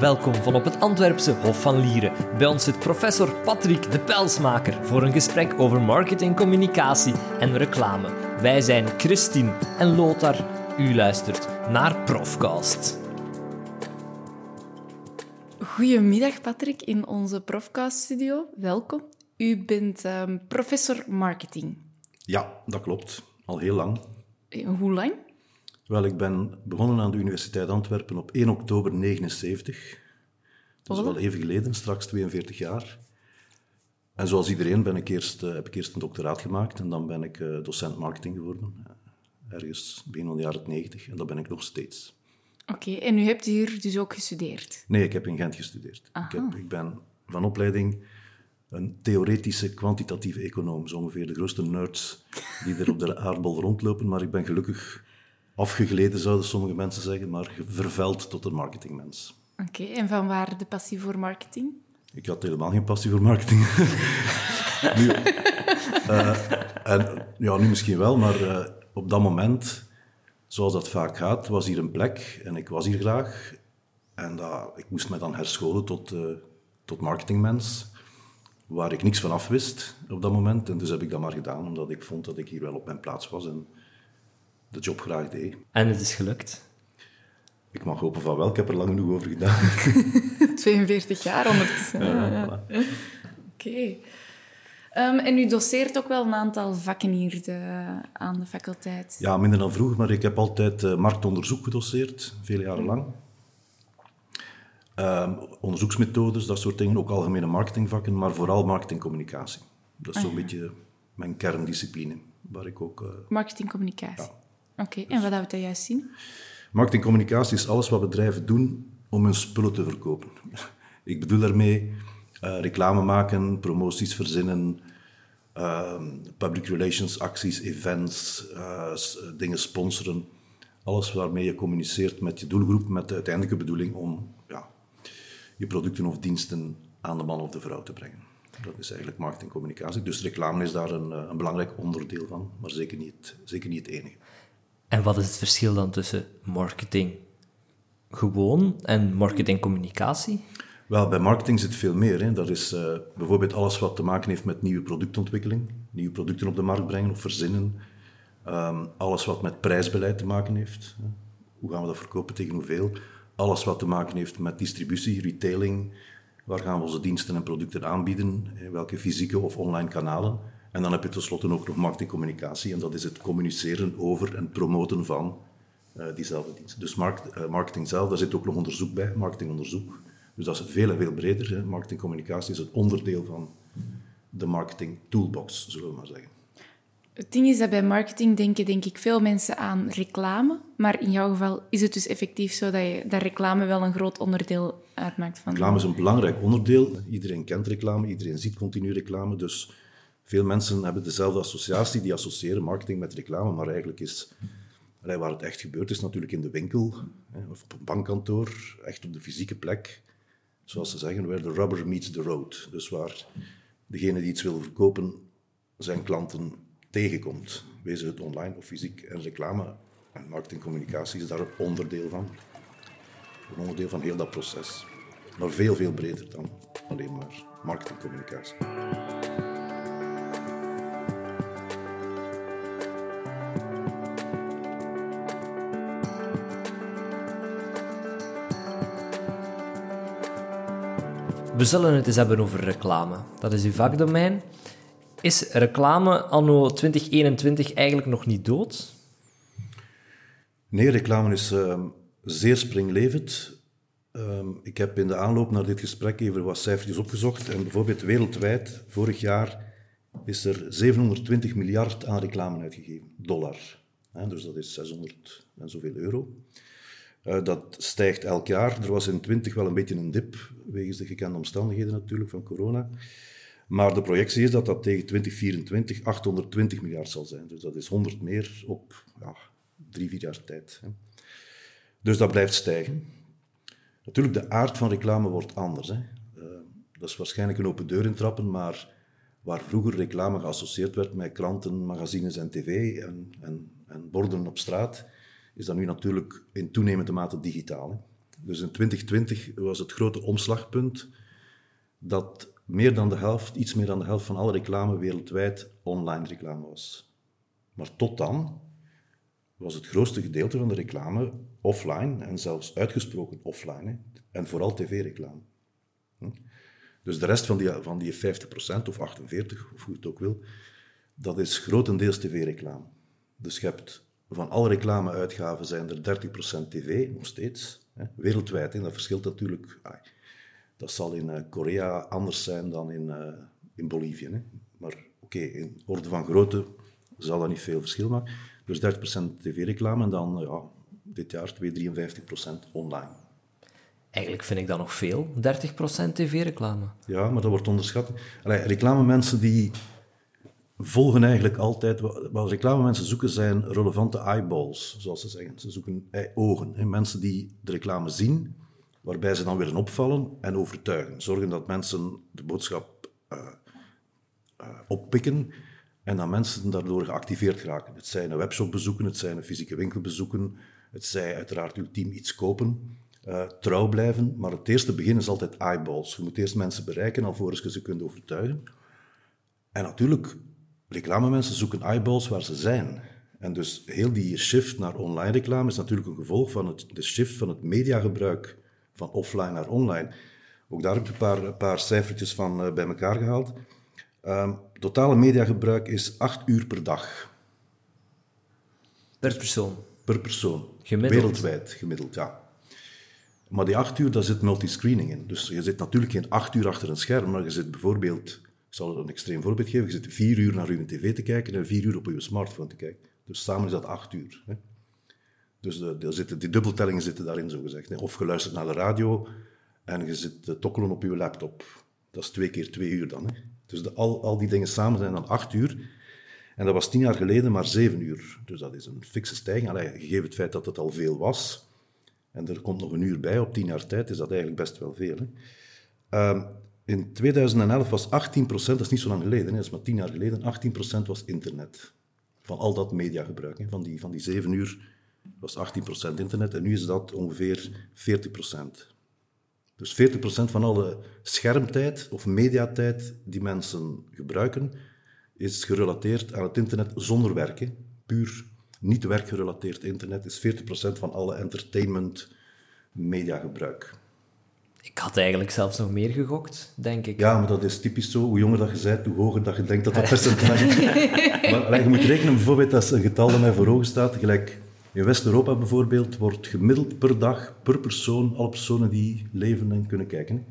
Welkom van op het Antwerpse Hof van Lieren. Bij ons zit professor Patrick de Pelsmaker voor een gesprek over marketing, communicatie en reclame. Wij zijn Christine en Lothar. U luistert naar Profcast. Goedemiddag Patrick in onze Profcast-studio. Welkom. U bent ehm, professor marketing. Ja, dat klopt. Al heel lang. Eh, Hoe lang? Wel, ik ben begonnen aan de Universiteit Antwerpen op 1 oktober 79. Dat is wel even geleden, straks 42 jaar. En zoals iedereen ben ik eerst, eh, heb ik eerst een doctoraat gemaakt en dan ben ik eh, docent marketing geworden. eh, Ergens begin van de jaren 90 en dat ben ik nog steeds. Oké, en u hebt hier dus ook gestudeerd. Nee, ik heb in Gent gestudeerd. Ik, heb, ik ben van opleiding een theoretische kwantitatieve econoom. Zo ongeveer de grootste nerds die er op de aardbol rondlopen. Maar ik ben gelukkig afgegleden, zouden sommige mensen zeggen, maar vervuild tot een marketingmens. Oké, en van waar de passie voor marketing? Ik had helemaal geen passie voor marketing. nu, eh, en, ja, nu misschien wel, maar eh, op dat moment, zoals dat vaak gaat, was hier een plek en ik was hier graag. En dat, ik moest me dan herscholen tot, eh, tot marketingmens, waar ik niks van af wist op dat moment. En dus heb ik dat maar gedaan, omdat ik vond dat ik hier wel op mijn plaats was en de job graag deed. En het is gelukt. Ik mag hopen van wel, ik heb er lang genoeg over gedaan. 42 jaar ondertussen. Ja, ja. Voilà. Oké. Ehm, en u doseert ook wel een aantal vakken hier de- aan de faculteit. Ja, minder dan vroeger, maar ik heb altijd eh, marktonderzoek gedoseerd, vele jaren lang. Ehm, onderzoeksmethodes, dat soort dingen, ook algemene marketingvakken, maar vooral marketingcommunicatie. Dat is zo'n beetje mijn kerndiscipline, waar ik ook... eh, Marketingcommunicatie. Oké, en wat houdt dat juist zien? Marketingcommunicatie is alles wat bedrijven doen om hun spullen te verkopen. Ik bedoel daarmee eh, reclame maken, promoties verzinnen, ehm, public relations acties, events, eh, dingen sponsoren. Alles waarmee je communiceert met je doelgroep, met de uiteindelijke bedoeling om ja, je producten of diensten aan de man of de vrouw te brengen. Dat is eigenlijk marketingcommunicatie. Dus reclame is daar een, eh, een belangrijk onderdeel van, maar zeker niet, zeker niet het enige. En wat is het verschil dan tussen marketing gewoon en marketingcommunicatie? Wel, bij marketing zit veel meer. Hè. Dat is eh, bijvoorbeeld alles wat te maken heeft met nieuwe productontwikkeling, nieuwe producten op de markt brengen of verzinnen. Ehm, alles wat met prijsbeleid te maken heeft. Hoe gaan we dat verkopen, tegen hoeveel? Alles wat te maken heeft met distributie, retailing. Waar gaan we onze diensten en producten aanbieden? Welke fysieke of online kanalen? En dan heb je tenslotte ook nog marketingcommunicatie. En dat is het communiceren over en promoten van eh, diezelfde dienst. Dus markt, eh, marketing zelf, daar zit ook nog onderzoek bij, marketingonderzoek. Dus dat is veel en veel breder. Hè. Marketingcommunicatie is een onderdeel van de marketing toolbox, zullen we maar zeggen. Het ding is dat bij marketing denken denk ik veel mensen aan reclame. Maar in jouw geval is het dus effectief zo dat, je, dat reclame wel een groot onderdeel uitmaakt van... Reclame is een belangrijk onderdeel. Iedereen kent reclame, iedereen ziet continu reclame. Dus veel mensen hebben dezelfde associatie, die associëren marketing met reclame. Maar eigenlijk is, waar het echt gebeurt, is natuurlijk in de winkel of op een bankkantoor, echt op de fysieke plek. Zoals ze zeggen, where the rubber meets the road. Dus waar degene die iets wil verkopen zijn klanten tegenkomt. Wees het online of fysiek. En reclame en marketingcommunicatie is daar een onderdeel van. Een onderdeel van heel dat proces. Maar veel, veel breder dan alleen maar marketingcommunicatie. We zullen het eens hebben over reclame. Dat is uw vakdomein. Is reclame anno 2021 eigenlijk nog niet dood? Nee, reclame is ehm, zeer springlevend. Ehm, ik heb in de aanloop naar dit gesprek even wat cijfertjes opgezocht. En bijvoorbeeld wereldwijd, vorig jaar, is er 720 miljard aan reclame uitgegeven. Dollar. Dus dat is 600 en zoveel euro. Eh, dat stijgt elk jaar. Er was in 20 wel een beetje een dip, wegens de gekende omstandigheden natuurlijk van corona. Maar de projectie is dat dat tegen 2024 820 miljard zal zijn. Dus dat is 100 meer op ja, drie, vier jaar tijd. Hè. Dus dat blijft stijgen. Natuurlijk, de aard van reclame wordt anders. Hè. Eh, dat is waarschijnlijk een open deur intrappen, maar waar vroeger reclame geassocieerd werd met kranten, magazines en tv en, en, en borden op straat, is dat nu natuurlijk in toenemende mate digitaal. Hè. Dus in 2020 was het grote omslagpunt dat meer dan de helft, iets meer dan de helft van alle reclame wereldwijd online reclame was. Maar tot dan was het grootste gedeelte van de reclame offline en zelfs uitgesproken offline. Hè. En vooral tv-reclame. Hm? Dus de rest van die, van die 50% of 48, of hoe het ook wil, dat is grotendeels tv-reclame. Dus je hebt van alle reclameuitgaven zijn er 30% tv, nog steeds. Hè, wereldwijd, hè, dat verschilt natuurlijk. Dat zal in uh, Korea anders zijn dan in, uh, in Bolivie. Hè. Maar oké, okay, in orde van grootte zal dat niet veel verschil maken. Dus 30% tv-reclame en dan ja, dit jaar 2,53% online. Eigenlijk vind ik dat nog veel, 30% tv-reclame. Ja, maar dat wordt onderschat. Allee, reclamemensen die volgen eigenlijk altijd... Wat reclamemensen zoeken zijn relevante eyeballs, zoals ze zeggen. Ze zoeken ogen. Hè? Mensen die de reclame zien, waarbij ze dan willen opvallen en overtuigen. Zorgen dat mensen de boodschap uh, uh, oppikken en dat mensen daardoor geactiveerd raken. Het zijn een webshop bezoeken, het zijn een fysieke winkel bezoeken, het zij uiteraard ultiem iets kopen. Trouw blijven, maar het eerste begin is altijd eyeballs. Je moet eerst mensen bereiken alvorens je ze kunt overtuigen. En natuurlijk reclamemensen zoeken eyeballs waar ze zijn. En dus heel die shift naar online reclame is natuurlijk een gevolg van het, de shift van het mediagebruik van offline naar online. Ook daar heb ik een paar, een paar cijfertjes van uh, bij elkaar gehaald. Um, totale mediagebruik is 8 uur per dag. Per persoon? Per persoon. Gemiddeld? Wereldwijd, gemiddeld, ja. Maar die 8 uur, daar zit multiscreening in. Dus je zit natuurlijk geen 8 uur achter een scherm, maar je zit bijvoorbeeld ik zal een extreem voorbeeld geven. Je zit vier uur naar uw tv te kijken en vier uur op uw smartphone te kijken. Dus samen is dat acht uur. Hè. Dus de, de zitten, die dubbeltellingen zitten daarin, zogezegd. Hè. Of je luistert naar de radio en je zit te tokkelen op je laptop. Dat is twee keer twee uur dan. Hè. Dus de, al, al die dingen samen zijn dan acht uur. En dat was tien jaar geleden maar zeven uur. Dus dat is een fikse stijging. Allee, gegeven het feit dat het al veel was, en er komt nog een uur bij op tien jaar tijd, is dat eigenlijk best wel veel. Hè. Um, in 2011 was 18% dat is niet zo lang geleden, dat is maar 10 jaar geleden, 18% was internet. Van al dat mediagebruik. Van die, van die 7 uur was 18% internet en nu is dat ongeveer 40% Dus 40% van alle schermtijd of mediatijd die mensen gebruiken, is gerelateerd aan het internet zonder werken. Puur niet werkgerelateerd internet is 40% van alle entertainment mediagebruik. Ik had eigenlijk zelfs nog meer gegokt, denk ik. Ja, maar dat is typisch zo. Hoe jonger dat je bent, hoe hoger dat je denkt dat dat percentage is. maar je moet rekenen bijvoorbeeld als een getal dat mij voor ogen staat. Gelijk in West-Europa bijvoorbeeld wordt gemiddeld per dag, per persoon, alle personen die leven en kunnen kijken,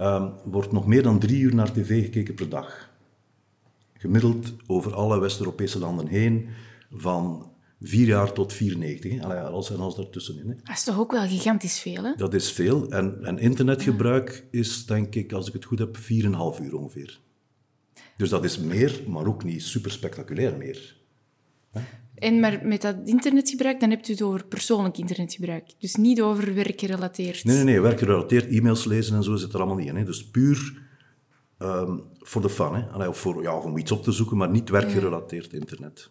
um, wordt nog meer dan drie uur naar tv gekeken per dag. Gemiddeld over alle West-Europese landen heen, van vier jaar tot 94. Allee, alles en alles daartussenin. Hè. Dat is toch ook wel gigantisch veel, hè? Dat is veel. En, en internetgebruik is, denk ik, als ik het goed heb, 4,5 uur ongeveer. Dus dat is meer, maar ook niet super spectaculair meer. En maar met dat internetgebruik, dan hebt u het over persoonlijk internetgebruik. Dus niet over werkgerelateerd. Nee, nee, nee. Werkgerelateerd, e-mails lezen en zo zit er allemaal niet in. Hè. Dus puur um, voor de fun. Hè. Allee, of voor, ja, om iets op te zoeken, maar niet werkgerelateerd internet.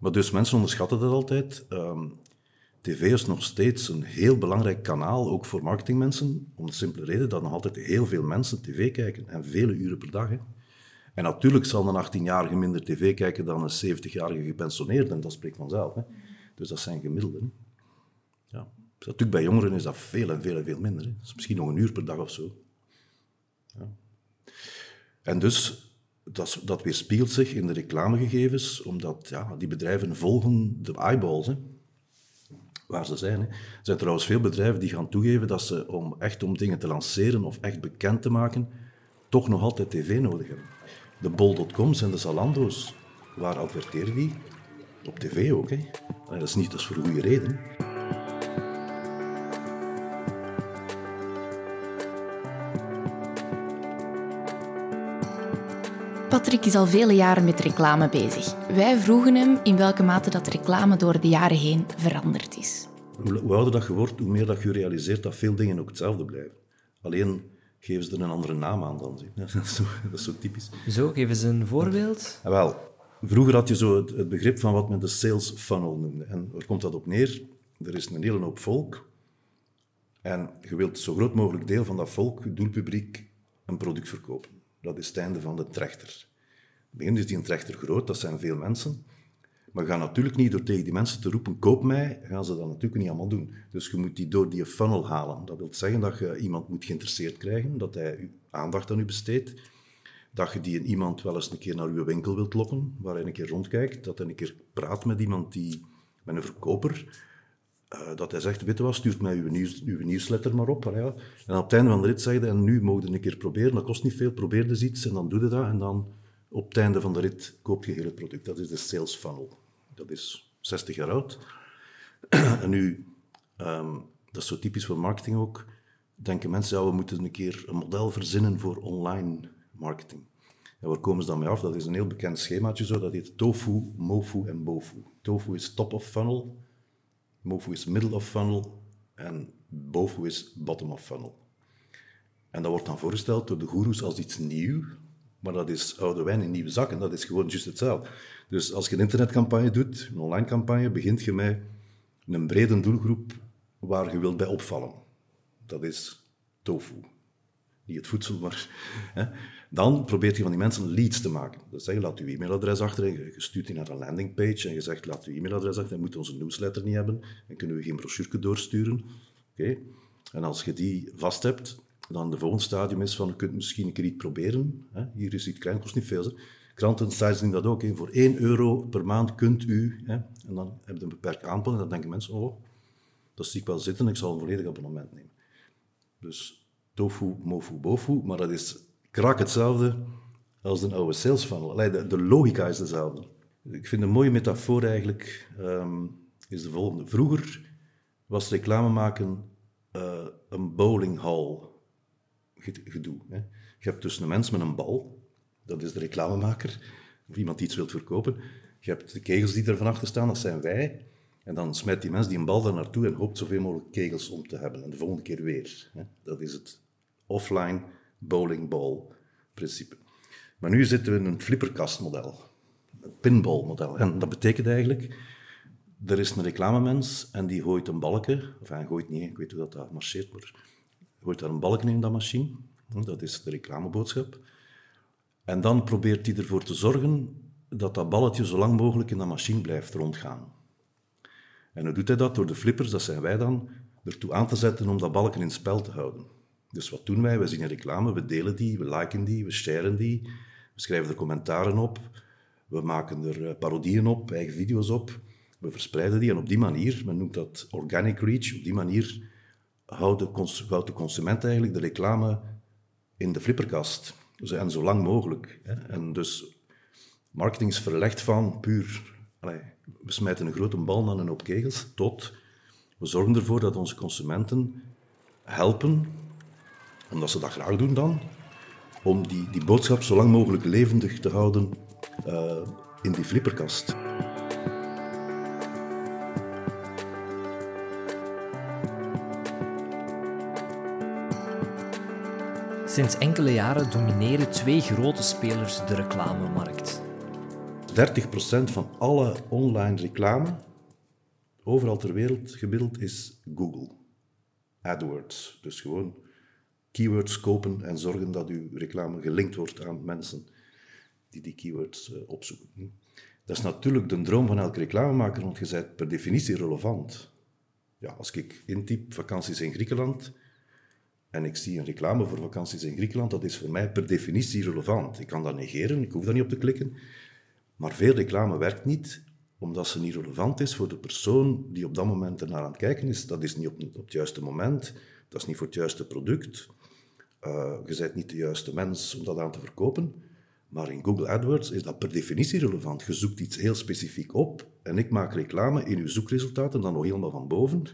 Maar dus mensen onderschatten dat altijd. Um, TV is nog steeds een heel belangrijk kanaal, ook voor marketingmensen, om de simpele reden dat nog altijd heel veel mensen tv kijken en vele uren per dag. Hè. En natuurlijk zal een 18-jarige minder tv kijken dan een 70-jarige gepensioneerde, en dat spreekt vanzelf. Hè. Dus dat zijn gemiddelden. Ja. Dus natuurlijk bij jongeren is dat veel en veel en veel minder. Hè. Misschien nog een uur per dag of zo. Ja. En dus dat, dat weerspiegelt zich in de reclamegegevens, omdat ja, die bedrijven volgen de eyeballs, hè, waar ze zijn. Hè. Er zijn trouwens veel bedrijven die gaan toegeven dat ze, om echt om dingen te lanceren of echt bekend te maken, toch nog altijd tv nodig hebben. De bol.coms en de Zalando's, waar adverteren die? Op tv ook. Hè. Dat is niet is voor goede reden. Patrick is al vele jaren met reclame bezig. Wij vroegen hem in welke mate dat reclame door de jaren heen veranderd is. Hoe ouder dat je wordt, hoe meer dat je realiseert dat veel dingen ook hetzelfde blijven. Alleen geven ze er een andere naam aan dan. Dat is zo, dat is zo typisch. Zo, geven ze een voorbeeld. Ja, wel, vroeger had je zo het, het, begrip van wat men de sales funnel noemde. En waar komt dat op neer? Er is een hele hoop volk En je wilt zo groot mogelijk deel van dat volk, je doelpubliek, een product verkopen. Dat is het einde van de trechter. Begin is die trechter groot, dat zijn veel mensen. Maar ga natuurlijk niet door tegen die mensen te roepen, koop mij, gaan ze dat natuurlijk niet allemaal doen. Dus je moet die door die funnel halen. Dat wil zeggen dat je iemand moet geïnteresseerd krijgen, dat hij aandacht aan u besteedt. Dat je die iemand wel eens een keer naar uw winkel wilt lokken, waar hij een keer rondkijkt. Dat hij een keer praat met iemand die, met een verkoper. Uh, dat hij zegt, weet wat, stuurt mij uw, nieuws, uw nieuwsletter maar op. Ja. En op het einde van de rit zegt hij, en nu mogen je een keer proberen, dat kost niet veel, probeer dus iets en dan doe je dat. En dan op het einde van de rit koop je heel het product. Dat is de sales funnel. Dat is 60 jaar oud. en nu, um, dat is zo typisch voor marketing ook, denken mensen, ja, we moeten een keer een model verzinnen voor online marketing. En waar komen ze dan mee af? Dat is een heel bekend schemaatje zo, dat heet tofu, mofu en bofu. Tofu is top of funnel, mofu is middle of funnel en bofu is bottom of funnel. En dat wordt dan voorgesteld door de goeroes als iets nieuw, maar dat is oude wijn in nieuwe zakken, dat is gewoon juist hetzelfde. Dus als je een internetcampagne doet, een online campagne, begint je met een brede doelgroep waar je wilt bij opvallen. Dat is tofu. Niet het voedsel, maar... Hè. Dan probeert je van die mensen leads te maken. Dat zeggen, laat uw e-mailadres achter en je stuurt die naar een landingpage en je zegt, laat uw e-mailadres achter en moet onze newsletter niet hebben en kunnen we geen brochure doorsturen. Oké. En als je die vast hebt, dan de volgende stadium is van, je kunt misschien een keer iets proberen. Hè. Hier is iets klein, kost niet veel. Hè. Krantensites doen dat ook. Hè. Voor 1 euro per maand kunt u, hè, en dan heb je een beperkt aanbod, en dan denken mensen, oh, dat zie ik wel zitten, ik zal een volledig abonnement nemen. Dus tofu, mofu, bofu, maar dat is krak hetzelfde als een oude sales funnel. De, logica is dezelfde. Ik vind een mooie metafoor eigenlijk, um, is de volgende. Vroeger was reclame maken uh, een bowlinghall gedoe. Hè. Je hebt dus een mens met een bal, dat is de reclamemaker, of iemand die iets wilt verkopen. Je hebt de kegels die er van achter staan, dat zijn wij. En dan smijt die mens die een bal daar naartoe en hoopt zoveel mogelijk kegels om te hebben. En de volgende keer weer. Dat is het offline bowlingball principe. Maar nu zitten we in een flipperkastmodel. Een pinballmodel. En dat betekent eigenlijk, er is een reclamemens en die gooit een balken, of hij gooit niet, ik weet hoe dat, dat marcheert, maar gooit daar een balken in dat machine. Dat is de reclameboodschap. En dan probeert hij ervoor te zorgen dat dat balletje zo lang mogelijk in dat machine blijft rondgaan. En hoe doet hij dat? Door de flippers, dat zijn wij dan, ertoe aan te zetten om dat balken in spel te houden. Dus wat doen wij? We zien een reclame, we delen die, we liken die, we sharen die, we schrijven er commentaren op, we maken er eh, parodieën op, eigen video's op, we verspreiden die en op die manier, men noemt dat organic reach, op die manier houdt de, consument eigenlijk de reclame in de flipperkast. Dus, en zo lang mogelijk. Hè. En dus marketing is verlegd van puur, allez, we smijten een grote bal naar een hoop kegels, tot we zorgen ervoor dat onze consumenten helpen, omdat ze dat graag doen dan, om die, die boodschap zo lang mogelijk levendig te houden uh, in die flipperkast. Sinds enkele jaren domineren twee grote spelers de reclamemarkt. 30% van alle online reclame, overal ter wereld gemiddeld, is Google. AdWords. Dus gewoon keywords kopen en zorgen dat uw reclame gelinkt wordt aan mensen die die keywords uh, opzoeken. Dat is natuurlijk de droom van elke reclamemaker, want je bent per definitie relevant. Ja, als ik intyp vakanties in Griekenland, en ik zie een reclame voor vakanties in Griekenland, dat is voor mij per definitie relevant. Ik kan dat negeren, ik hoef daar niet op te klikken. Maar veel reclame werkt niet, omdat ze niet relevant is voor de persoon die op dat moment ernaar aan het kijken is. Dat is niet op, het juiste moment, dat is niet voor het juiste product. Uh, je bent niet de juiste mens om dat aan te verkopen. Maar in Google AdWords is dat per definitie relevant. Je zoekt iets heel specifiek op en ik maak reclame in uw zoekresultaten dan nog helemaal van boven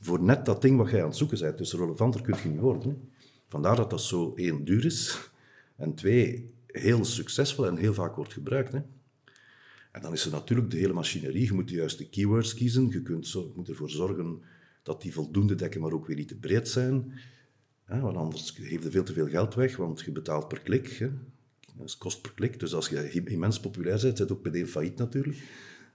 voor net dat ding wat jij aan het zoeken bent. Dus relevanter kun je niet worden. Vandaar dat dat zo één duur is en twee heel succesvol en heel vaak wordt gebruikt. Hè. En dan is er natuurlijk de hele machinerie. Je moet de juiste keywords kiezen. Je kunt zo, moet ervoor zorgen dat die voldoende dekken, maar ook weer niet te breed zijn. want anders geef je veel te veel geld weg, want je betaalt per klik. Hè. Dat kost per klik. Dus als je immens populair bent, zit ook meteen failliet natuurlijk.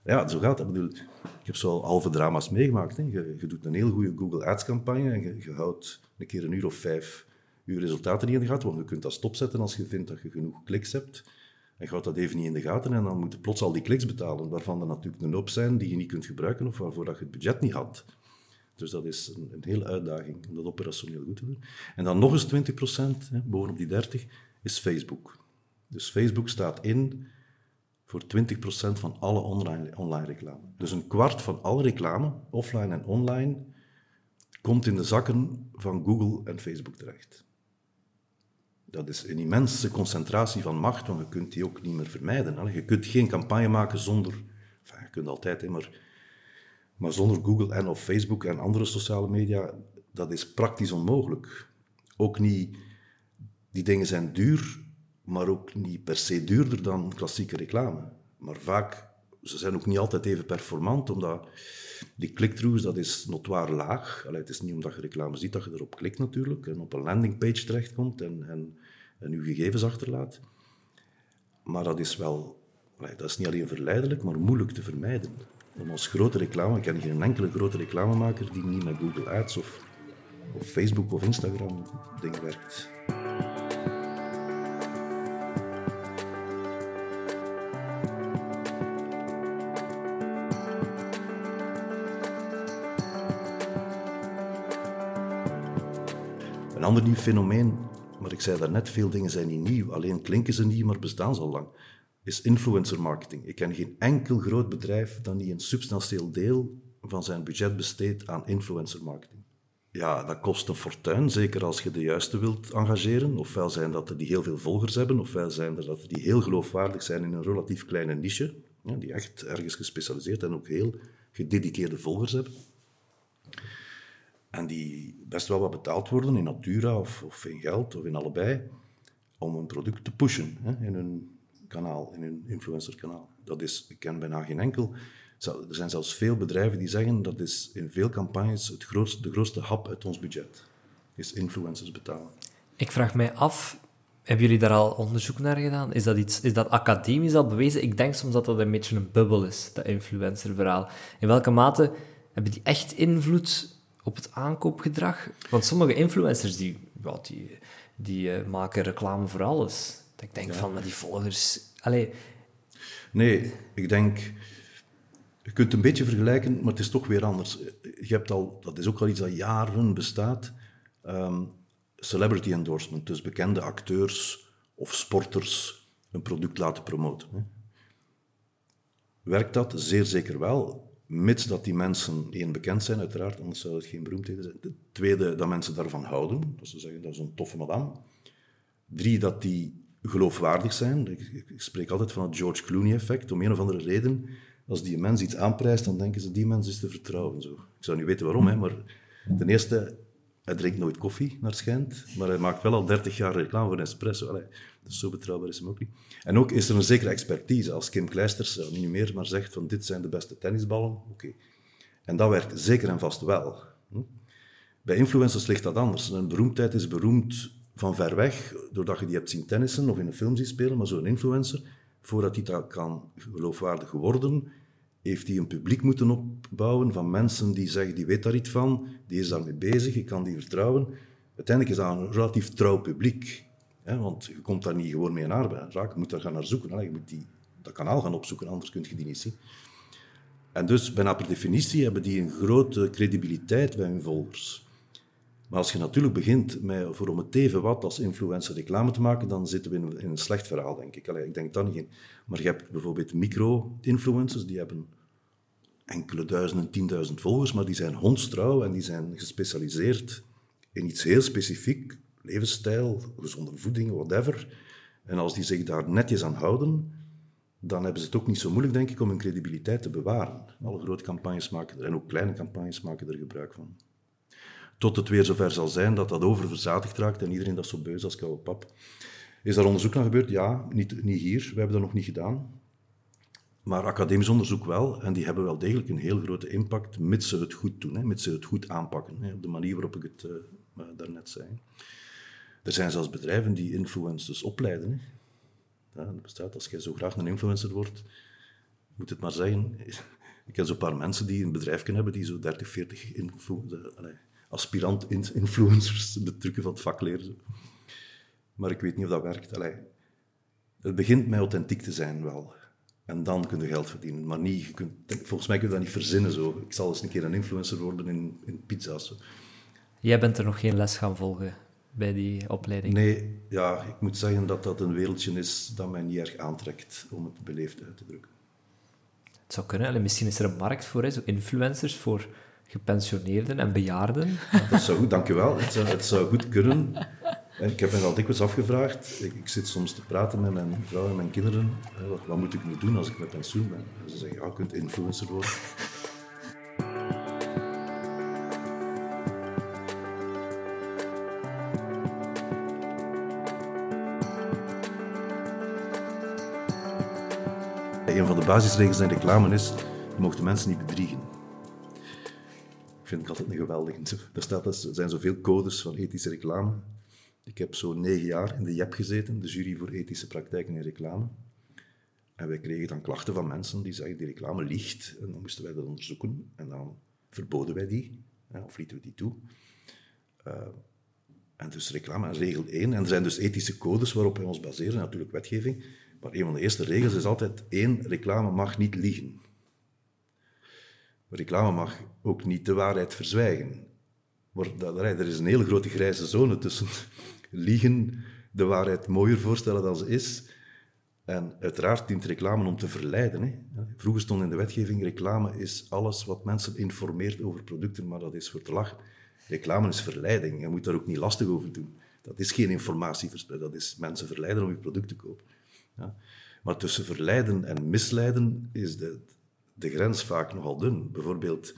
Ja, zo gaat dat. Ik, heb zo halve drama's meegemaakt. Hè. Je, doet een heel goede Google Ads campagne en je, houdt een keer een uur of vijf je resultaten niet in de gaten, want je kunt dat stopzetten als je vindt dat je genoeg kliks hebt. En je houdt dat even niet in de gaten en dan moet je plots al die kliks betalen, waarvan er natuurlijk een hoop zijn die je niet kunt gebruiken of waarvoor dat je het budget niet had. Dus dat is een, een hele uitdaging om dat operationeel goed te doen. En dan nog eens 20 procent, bovenop die 30, is Facebook. Dus Facebook staat in voor 20% van alle online, online reclame. Dus een kwart van alle reclame, offline en online, komt in de zakken van Google en Facebook terecht. Dat is een immense concentratie van macht, want je kunt die ook niet meer vermijden. Je kunt geen campagne maken zonder... Je kunt altijd, maar, maar zonder Google en of Facebook en andere sociale media, dat is praktisch onmogelijk. Ook niet... Die dingen zijn duur, maar ook niet per se duurder dan klassieke reclame. Maar vaak, ze zijn ook niet altijd even performant, omdat die click-throughs, dat is notwaar laag. Allee, het is niet omdat je reclame ziet dat je erop klikt natuurlijk, en op een landingpage terechtkomt en, en, en je gegevens achterlaat. Maar dat is wel, dat is niet alleen verleidelijk, maar moeilijk te vermijden. Want als grote reclame, ik ken geen enkele grote reclamemaker die niet met Google Ads of, of Facebook of Instagram ding werkt. Een ander nieuw fenomeen, maar ik zei daarnet, veel dingen zijn niet nieuw, alleen klinken ze niet, maar bestaan ze al lang, is influencer marketing. Ik ken geen enkel groot bedrijf dat niet een substantieel deel van zijn budget besteedt aan influencer marketing. Ja, dat kost een fortuin, zeker als je de juiste wilt engageren. Ofwel zijn dat er die heel veel volgers hebben, ofwel zijn dat die heel geloofwaardig zijn in een relatief kleine niche, die echt ergens gespecialiseerd en ook heel gedediceerde volgers hebben. En die best wel wat betaald worden in natura of, of in geld of in allebei, om een product te pushen hè, in hun kanaal, in hun influencerkanaal. Dat is, ik ken bijna geen enkel. Er zijn zelfs veel bedrijven die zeggen dat is in veel campagnes het grootste, de grootste hap uit ons budget. Is influencers betalen. Ik vraag mij af, hebben jullie daar al onderzoek naar gedaan? Is dat, iets, is dat academisch al bewezen? Ik denk soms dat dat een beetje een bubbel is, dat influencerverhaal. In welke mate hebben die echt invloed op het aankoopgedrag? Want sommige influencers die, ja, die, die uh, maken reclame voor alles. Dat ik denk ja. van, met die volgers... Allee. Nee, ik denk... Je kunt het een beetje vergelijken, maar het is toch weer anders. Je hebt al, dat is ook al iets dat jaren bestaat, um, celebrity endorsement. Dus bekende acteurs of sporters een product laten promoten. Werkt dat? Zeer zeker wel. Mits dat die mensen, één, bekend zijn uiteraard, anders zou het geen beroemdheden zijn. De tweede, dat mensen daarvan houden. Dat ze zeggen, dat is een toffe madame. Drie, dat die geloofwaardig zijn. Ik, ik spreek altijd van het George Clooney-effect. Om een of andere reden, als die mens iets aanprijst, dan denken ze, die mens is te vertrouwen. Zo. Ik zou niet weten waarom, hè, maar ten eerste, hij drinkt nooit koffie, naar schijnt. Maar hij maakt wel al 30 jaar reclame voor Nespresso. Allee, dus zo betrouwbaar is hem ook niet. En ook is er een zekere expertise. Als Kim Kleisters, niet meer, maar zegt van dit zijn de beste tennisballen, oké. En dat werkt zeker en vast wel. Hm? Bij influencers ligt dat anders. Een beroemdheid is beroemd van ver weg, doordat je die hebt zien tennissen of in een film zien spelen, maar zo'n influencer, voordat hij dat kan geloofwaardig worden, heeft hij een publiek moeten opbouwen van mensen die zeggen, die weet daar iets van, die is daarmee bezig, je kan die vertrouwen. Uiteindelijk is dat een relatief trouw publiek. Hè, want je komt daar niet gewoon mee arbeid. Je moet daar gaan naar zoeken. Je moet die, dat kanaal gaan opzoeken, anders kun je die niet zien. En dus, bijna per definitie, hebben die een grote credibiliteit bij hun volgers. Maar als je natuurlijk begint met voor om het even wat als influencer reclame te maken, dan zitten we in een, slecht verhaal, denk ik. Ik denk dat niet. Maar je hebt bijvoorbeeld micro-influencers, die hebben enkele duizenden, tienduizend volgers, maar die zijn hondstrouw en die zijn gespecialiseerd in iets heel specifiek, levensstijl, gezonde voeding, whatever. En als die zich daar netjes aan houden, dan hebben ze het ook niet zo moeilijk, denk ik, om hun credibiliteit te bewaren. Alle grote campagnes maken er, en ook kleine campagnes maken er gebruik van. Tot het weer zover zal zijn dat dat oververzadigd raakt en iedereen dat zo beus als koude pap. Is daar onderzoek naar gebeurd? Ja, niet, niet hier. We hebben dat nog niet gedaan. Maar academisch onderzoek wel, en die hebben wel degelijk een heel grote impact, mits ze het goed doen, hè, mits ze het goed aanpakken, hè, op de manier waarop ik het uh, daarnet zei. Er zijn zelfs bedrijven die influencers opleiden. Hè. Dat bestaat, als jij zo graag een influencer wordt, moet het maar zeggen, ik ken zo'n paar mensen die een bedrijf kunnen hebben die zo 30, 40 aspirant-influencers de trucken van het vak leren. Maar ik weet niet of dat werkt. Allee, het begint met authentiek te zijn wel. En dan kun je geld verdienen. Maar niet, je kunt, volgens mij kun je dat niet verzinnen zo. Ik zal eens een keer een influencer worden in, in pizza's. Jij bent er nog geen les gaan volgen bij die opleiding? Nee, ja, ik moet zeggen dat dat een wereldje is dat mij niet erg aantrekt, om het beleefd uit te drukken. Het zou kunnen. misschien is er een markt voor, hè, zo influencers voor gepensioneerden en bejaarden. Dat zou goed, dankjewel. Het zou, het goed kunnen. En ik heb me al dikwijls afgevraagd. Ik, ik, zit soms te praten met mijn vrouw en mijn kinderen. Wat, wat moet ik nu doen als ik met pensioen ben? En ze zeggen, ja, je kunt influencer worden. Een van de basisregels in reclame is, je mag de mensen niet bedriegen. Ik vind het altijd een geweldige. Er, zijn zoveel codes van ethische reclame. Ik heb zo'n negen jaar in de JEP gezeten, de jury voor ethische praktijken in reclame. En wij kregen dan klachten van mensen die zeggen, die reclame liegt. En dan moesten wij dat onderzoeken. En dan verboden wij die, of lieten we die toe. Uh, en dus reclame, regel 1. En er zijn dus ethische codes waarop wij ons baseren, natuurlijk wetgeving. Maar een van de eerste regels is altijd één, reclame mag niet liegen. Reclame mag ook niet de waarheid verzwijgen. Er is een hele grote grijze zone tussen liegen, de waarheid mooier voorstellen dan ze is. En uiteraard dient reclame om te verleiden. Hè. Vroeger stond in de wetgeving, reclame is alles wat mensen informeert over producten, maar dat is voor te lachen. Reclame is verleiding, je moet daar ook niet lastig over doen. Dat is geen informatieverspreiding, dat is mensen verleiden om je product te kopen. Ja. Maar tussen verleiden en misleiden is de, de grens vaak nogal dun. Bijvoorbeeld,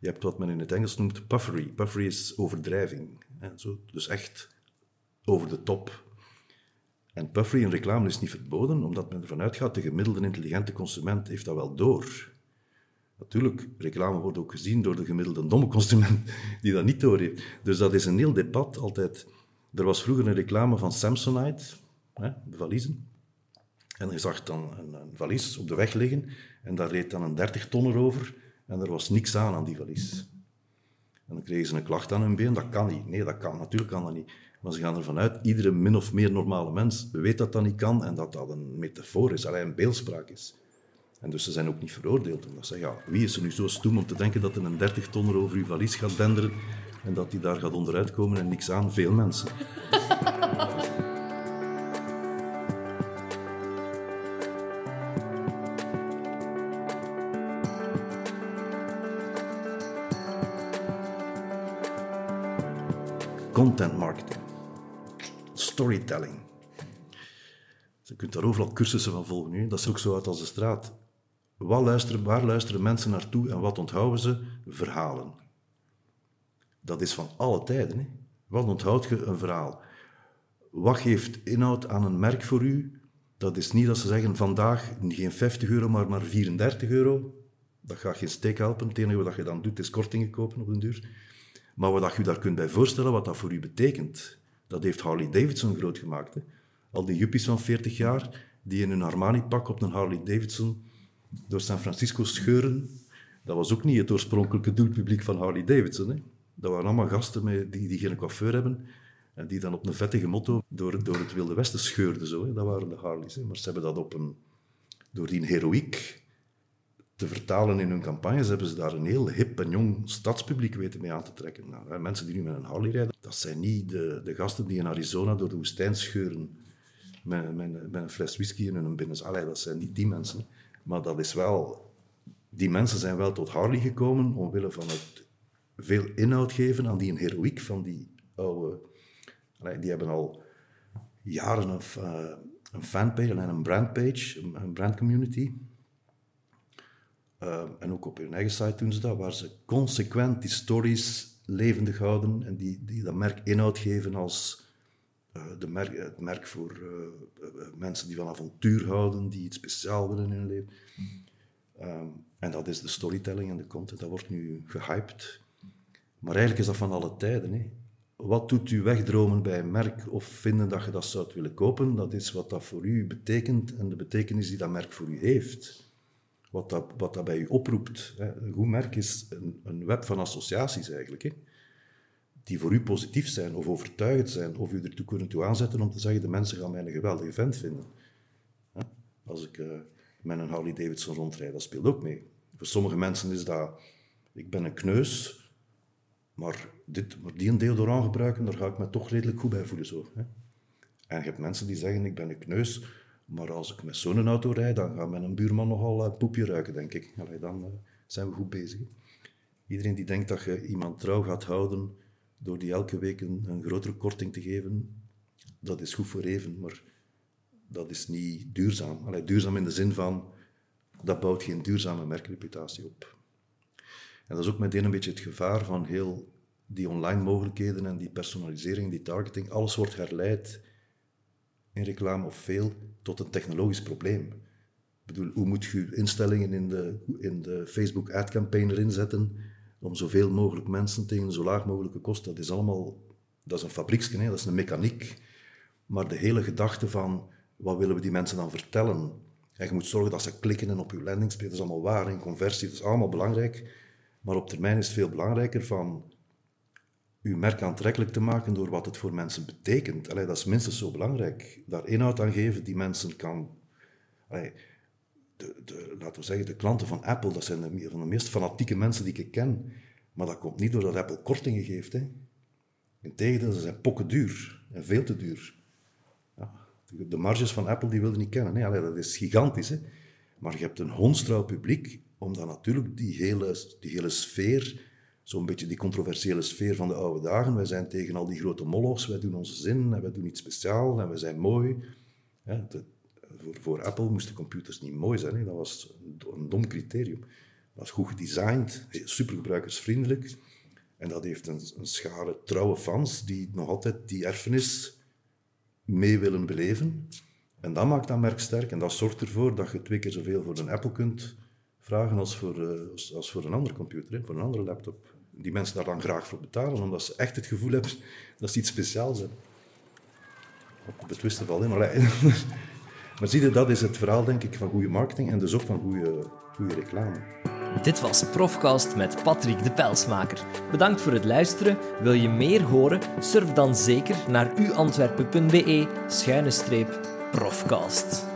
je hebt wat men in het Engels noemt puffery. Puffery is overdrijving. Hè, zo, dus echt over de top. En puffery in reclame is niet verboden, omdat men ervan uitgaat, de gemiddelde intelligente consument heeft dat wel door. Natuurlijk, reclame wordt ook gezien door de gemiddelde domme consument die dat niet door heeft. Dus dat is een heel debat altijd. Er was vroeger een reclame van Samsonite, hè, de valiezen. En je zag dan een, een, valies op de weg liggen en daar reed dan een 30 tonner over en er was niks aan aan die valies. En dan kregen ze een klacht aan hun been, dat kan niet. Nee, dat kan, natuurlijk kan dat niet. Maar ze gaan ervan uit, iedere min of meer normale mens weet dat dat niet kan en dat dat een metafoor is, alleen een beeldspraak is. En dus ze zijn ook niet veroordeeld. Omdat ze ja, wie is er nu zo stoem om te denken dat er een 30 tonner over uw valies gaat denderen en dat die daar gaat onderuit komen en niks aan? Veel mensen. Content marketing, storytelling. Je kunt daar overal cursussen van volgen. Nu. Dat is ook zo uit als de straat. Wat luisteren, waar luisteren mensen naartoe en wat onthouden ze? Verhalen. Dat is van alle tijden. Hè? Wat onthoud je? Een verhaal. Wat geeft inhoud aan een merk voor u? Dat is niet dat ze zeggen vandaag geen 50 euro, maar maar 34 euro. Dat gaat geen steek helpen. Het enige wat je dan doet is kortingen kopen op een duur. Maar wat je daar kunt bij voorstellen, wat dat voor u betekent, dat heeft Harley Davidson groot gemaakt. Hè? Al die juppies van 40 jaar, die in hun Armani-pak op een Harley Davidson door San Francisco scheuren, dat was ook niet het oorspronkelijke doelpubliek van Harley Davidson. Hè? Dat waren allemaal gasten die, die geen coiffeur hebben en die dan op een vettige motto door, door het Wilde Westen scheurden. Zo, hè? Dat waren de Harleys. Hè? Maar ze hebben dat op een, door die heroïek te vertalen in hun campagnes, hebben ze daar een heel hip en jong stadspubliek weten mee aan te trekken. Nou, mensen die nu met een Harley rijden, dat zijn niet de, de gasten die in Arizona door de woestijn scheuren met, met, een fles whisky in hun binnen. Allee, dat zijn niet die mensen. Maar dat is wel... Die mensen zijn wel tot Harley gekomen omwille van het veel inhoud geven aan die heroïek van die oude... Die hebben al jaren uh, een fanpage en een brandpage, een brandcommunity uh, en ook op hun eigen site doen ze dat, waar ze consequent die stories levendig houden en die, die dat merk inhoud geven als uh, de merk, het merk voor uh, mensen die van avontuur houden, die iets speciaals willen in hun leven. Um, en dat is de storytelling en de content, dat wordt nu gehyped. Maar eigenlijk is dat van alle tijden. Hè. Wat doet u wegdromen bij een merk of vinden dat je dat zou willen kopen? Dat is wat dat voor u betekent en de betekenis die dat merk voor u heeft. Wat dat, wat bij je oproept. Een goed merk is een, een web van associaties eigenlijk. Hè die voor u positief zijn of overtuigend zijn, of u ertoe kunnen toe aanzetten om te zeggen, de mensen gaan mij een geweldige vent vinden. Als ik uh, met een Harley Davidson rondrijd, dat speelt ook mee. Voor sommige mensen is dat, ik ben een kneus, maar, dit, maar die een deodorant gebruiken, daar ga ik me toch redelijk goed bij voelen. Zo, hè? En je hebt mensen die zeggen, ik ben een kneus, maar als ik met zo'n auto rijd, dan gaat mijn buurman nogal een poepje ruiken, denk ik. Allee, dan uh, zijn we goed bezig. Iedereen die denkt dat je iemand trouw gaat houden door die elke week een, een grotere korting te geven, dat is goed voor even, maar dat is niet duurzaam. Allee, duurzaam in de zin van, dat bouwt geen duurzame merkreputatie op. En dat is ook meteen een beetje het gevaar van heel die online mogelijkheden en die personalisering, die targeting. Alles wordt herleid reclame of veel tot een technologisch probleem. Ik bedoel, hoe moet je instellingen in de, in de Facebook ad campaign erin zetten om zoveel mogelijk mensen tegen zo laag mogelijke kosten. Dat is allemaal, dat is een fabrieksje, dat is een mechaniek. Maar de hele gedachte van, wat willen we die mensen dan vertellen? En je moet zorgen dat ze klikken en op je landingspage, dat is allemaal waar, en conversie, dat is allemaal belangrijk. Maar op termijn is het veel belangrijker van uw merk aantrekkelijk te maken door wat het voor mensen betekent. Allee, dat is minstens zo belangrijk. Daar inhoud aan geven die mensen kan... Allee, de, de, laten we zeggen, de klanten van Apple, dat zijn de, van de meest fanatieke mensen die ik ken. Maar dat komt niet doordat Apple kortingen geeft. Integendeel, ze zijn pokken duur en veel te duur. Ja, de marges van Apple die wilde niet kennen. Hè. Dat is gigantisch. Hè. Maar je hebt een hondstrouw publiek, omdat natuurlijk die hele, die hele sfeer, zo'n beetje die controversiële sfeer van de oude dagen, wij zijn tegen al die grote molochs, wij doen onze zin en wij doen iets speciaals en wij zijn mooi. Voor, Apple moesten computers niet mooi zijn. Hè. Dat was een, dom criterium. Dat was goed gedesigned, supergebruikersvriendelijk. En dat heeft een, schare trouwe fans die nog altijd die erfenis mee willen beleven. En dat maakt dat merk sterk. En dat zorgt ervoor dat je twee keer zoveel voor een Apple kunt vragen als voor, uh, als, voor een andere computer, voor een andere laptop. Die mensen daar dan graag voor betalen, omdat ze echt het gevoel hebben dat ze iets speciaals hebben. Op betwisten val, maar Maar zie dat is het verhaal, denk ik, van goede marketing en dus ook van goede, goede reclame. Dit was Profcast met Patrick de Pelsmaker. Bedankt voor het luisteren. Wil je meer horen? Surf dan zeker naar uantwerpen.be schuine streep profcast.